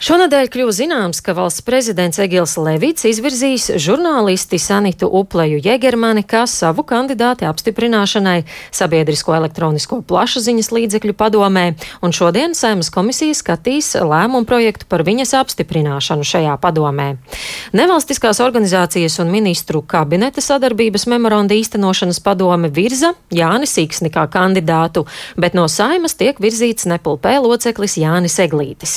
Šonadēļ kļuva zināms, ka valsts prezidents Egils Levits izvirzīs žurnālisti Sanitu Upleju Jegermani kā savu kandidāti apstiprināšanai sabiedrisko elektronisko plašsaziņas līdzekļu padomē, un šodien Saimas komisija skatīs lēmumu projektu par viņas apstiprināšanu šajā padomē. Nevalstiskās organizācijas un ministru kabineta sadarbības memoranda īstenošanas padome virza Jānis Iksni kā kandidātu, bet no Saimas tiek virzīts Nepulpē loceklis Jānis Eglītis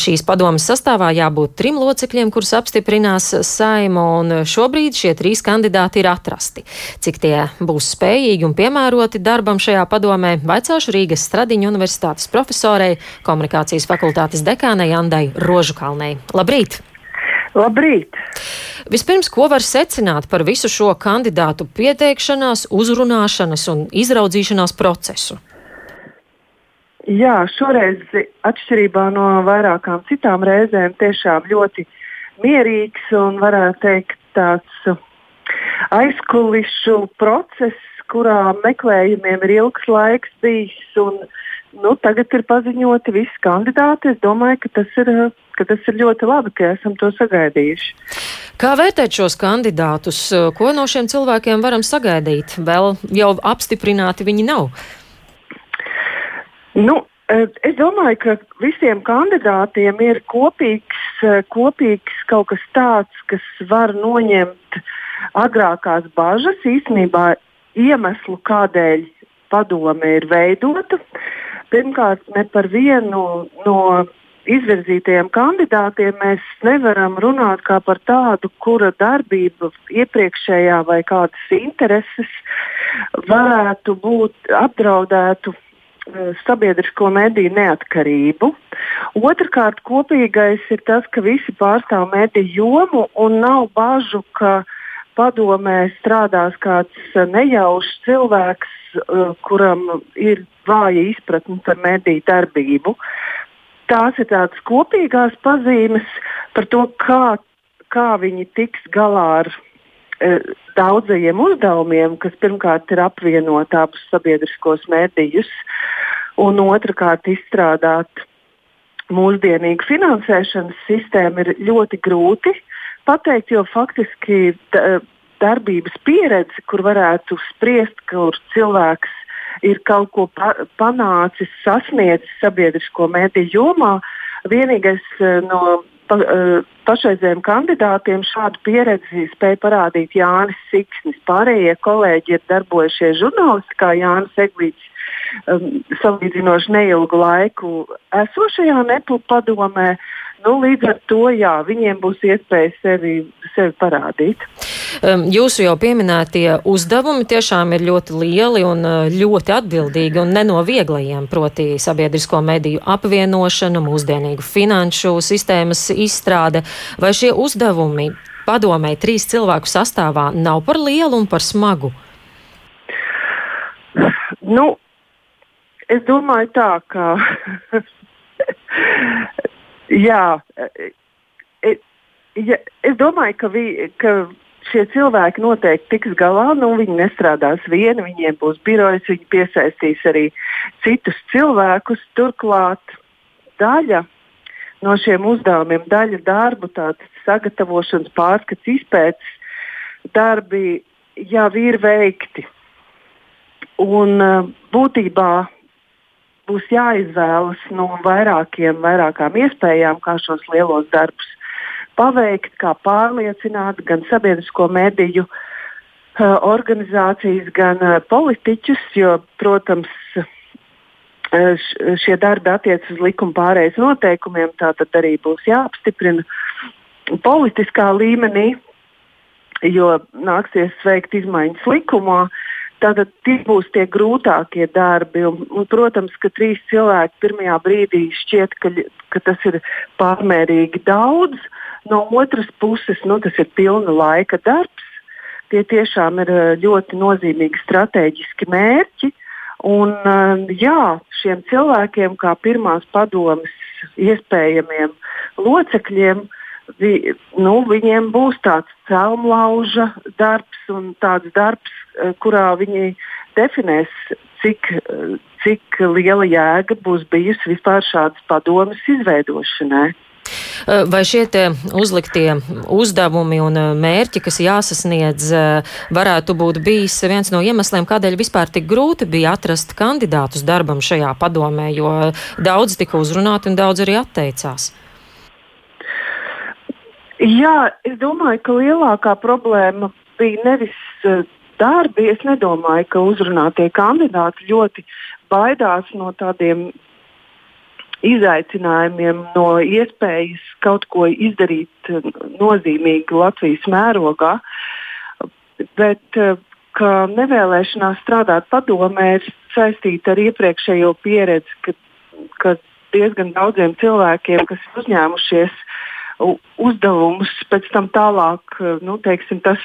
šīs padomas sastāvā jābūt trim locekļiem, kurus apstiprinās saima, un šobrīd šie trīs kandidāti ir atrasti. Cik tie būs spējīgi un piemēroti darbam šajā padomē, vaicāšu Rīgas Stradiņu universitātes profesorei, komunikācijas fakultātes dekānei Andai Rožukalnei. Labrīt! Labrīt! Vispirms, ko var secināt par visu šo kandidātu pieteikšanās, uzrunāšanas un izraudzīšanās procesu? Jā, šoreiz atšķirībā no vairākām citām reizēm tiešām ļoti mierīgs un varētu teikt tāds aizkulišu process, kurā meklējumiem ir ilgs laiks bijis. Un, nu, tagad ir paziņoti visi kandidāti. Es domāju, ka tas, ir, ka tas ir ļoti labi, ka esam to sagaidījuši. Kā vērtēt šos kandidātus? Ko no šiem cilvēkiem varam sagaidīt? Vēl jau apstiprināti viņi nav. Nu, es domāju, ka visiem kandidātiem ir kopīgs, eh, kopīgs kaut kas tāds, kas var noņemt agrākās bažas, īstenībā iemeslu, kādēļ padome ir veidota. Pirmkārt, ne par vienu no izvirzītajiem kandidātiem mēs nevaram runāt kā par tādu, kura darbība iepriekšējā vai kādas intereses varētu būt apdraudētu sabiedrisko mediju neatkarību. Otrakārt, kopīgais ir tas, ka visi pārstāv mediju jomu un nav bažu, ka padomē strādās kāds nejaušs cilvēks, eh, kuram ir vāja izpratne par mediju darbību. Tās ir tādas kopīgās pazīmes par to, kā, kā viņi tiks galā ar eh, daudzajiem uzdevumiem, kas pirmkārt ir apvienot abus sabiedriskos mēdījus, un otrkārt izstrādāt mūsdienīgu finansēšanas sistēmu ir ļoti grūti pateikt, jo faktiski darbības pieredze, kur varētu spriest, kur cilvēks ir kaut ko pa panācis, sasniedzis sabiedrisko mediju jomā, vienīgais eh, no pa, uh, pašreizējiem kandidātiem šādu pieredzi spēja parādīt Jānis Siksnis. Pārējie kolēģi ir darbojušies žurnālistikā, Jānis Eglīts um, salīdzinoši neilgu laiku esošajā neplu padomē. Nu, līdz ar to jā, viņiem būs iespēja sevi, sevi parādīt. Jūsu jau pieminētie uzdevumi tiešām ir ļoti lieli un uh, ļoti atbildīgi un ne no vieglajiem, proti sabiedrisko mediju apvienošana, mūsdienīgu finanšu sistēmas izstrāde. Vai šie uzdevumi padomē trīs cilvēku sastāvā nav par lielu un par smagu? Nu, es domāju tā, ka Jā, e, e, ja, es domāju, ka, vi, ka šie cilvēki noteikti tiks galā. Nu, viņi nestrādās vieni, viņiem būs birojas, viņi piesaistīs arī citus cilvēkus. Turklāt daļa no šiem uzdevumiem, daļa darbu, tādas sagatavošanas, pārskats, izpētes darbi jau ir veikti. Un būtībā būs jāizvēlas no vairākiem, vairākām iespējām, kā šos lielos darbus paveikt, kā pārliecināt gan sabiedrisko mediju uh, organizācijas, gan uh, politiķus, jo, protams, uh, šie darbi attiecas uz likuma pārējais noteikumiem, tātad arī būs jāapstiprina politiskā līmenī, jo nāksies veikt izmaiņas likumā. Tātad tie būs tie grūtākie darbi. Un, un, protams, ka trīs cilvēki pirmajā brīdī šķiet, ka, ka tas ir pārmērīgi daudz. No otras puses, nu, tas ir pilna laika darbs. Tie tiešām ir eh, ļoti nozīmīgi strateģiski mērķi. Un, eh, jā, šiem cilvēkiem, kā pirmās padomes iespējamiem locekļiem, uh, vi, nu, viņiem būs tāds celmlauža darbs un tāds darbs, kurā viņi definēs, cik, cik liela jēga būs bijusi vispār šādas padomas izveidošanai. Vai šie uzliktie uzdevumi un mērķi, kas jāsasniedz, varētu būt bijis viens no iemesliem, kādēļ vispār tik grūti bija atrast kandidātus darbam šajā padomē, jo daudz tika uzrunāti un daudz arī atteicās? Jā, es domāju, ka lielākā problēma bija nevis darbi. Es nedomāju, ka uzrunātie kandidāti ļoti baidās no tādiem izaicinājumiem, no iespējas kaut ko izdarīt nozīmīgi Latvijas mērogā. Bet ka nevēlēšanās strādāt padomē ir saistīta ar iepriekšējo pieredzi, ka, ka diezgan daudziem cilvēkiem, kas ir uzņēmušies uzdevumus, pēc tam tālāk, nu, teiksim, tas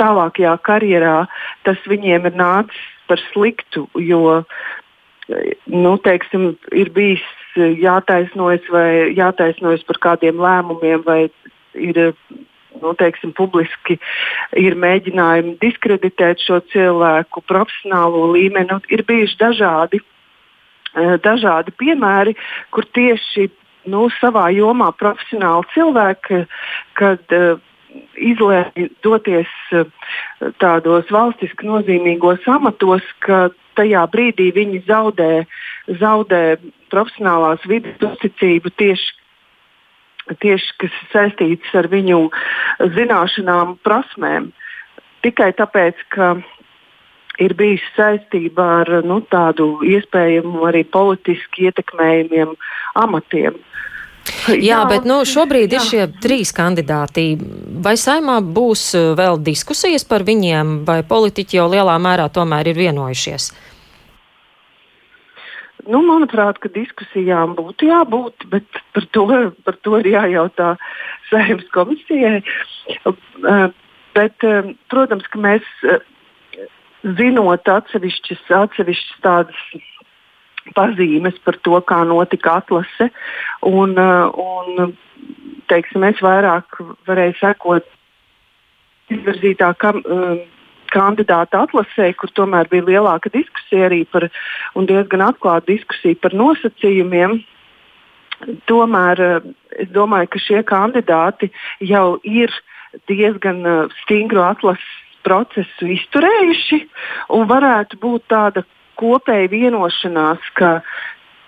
tālākajā karjerā, tas viņiem ir nācis par sliktu, jo nu, teiksim, ir bijis jātaisnojas vai jātaisnojas par kādiem lēmumiem, vai ir nu, teiksim, publiski ir mēģinājumi diskreditēt šo cilvēku profesionālo līmeni. Nu, ir bijuši dažādi, eh, dažādi piemēri, kur tieši nu, savā jomā profesionāli cilvēki, kad uh, izlēma doties uh, tādos valstiski nozīmīgos amatos, ka tajā brīdī viņi zaudē, zaudē profesionālās vidas uzticību tieši, tieši kas saistīts ar viņu zināšanām, prasmēm. Tikai tāpēc, ka ir bijusi saistība ar nu, tādu iespējamu arī politiski ietekmējumiem amatiem. Jā, jā, bet nu, šobrīd jā. ir šie trīs kandidāti. Vai saimā būs vēl diskusijas par viņiem, vai politiķi jau lielā mērā tomēr ir vienojušies? Nu, manuprāt, ka diskusijām būtu jābūt, bet par to, par to ir jājautā Saimnes komisijai. Uh, bet, uh, protams, ka mēs zinot atsevišķas, atsevišķas tādas pazīmes par to, kā notika atlase, un, un teiksim, es vairāk varēju sekot izvirzītā kam, kandidāta atlasē, kur tomēr bija lielāka diskusija arī par, un diezgan atklāta diskusija par nosacījumiem. Tomēr eh, es domāju, ka šie kandidāti jau ir diezgan stingru atlases procesu izturējuši un varētu būt tāda kopēja vienošanās, ka,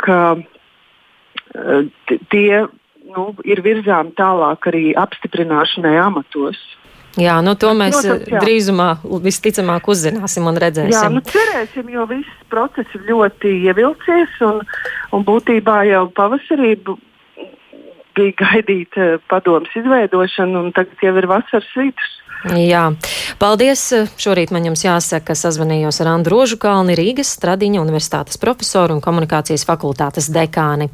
ka eh, tie nu, ir virzām tālāk arī apstiprināšanai amatos. Jā, nu to mēs Protams, jā. drīzumā visticamāk uzzināsim un redzēsim. Jā, nu cerēsim, jo viss process ir ļoti ievilcies un, un būtībā jau pavasarī bija gaidīta padomas izveidošana un tagad jau ir vasaras vidus. Jā, paldies. Šorīt man jums jāsaka, ka sazvanījos ar Andru Rožukalni, Rīgas Stradiņa universitātes profesoru un komunikācijas fakultātes dekāni.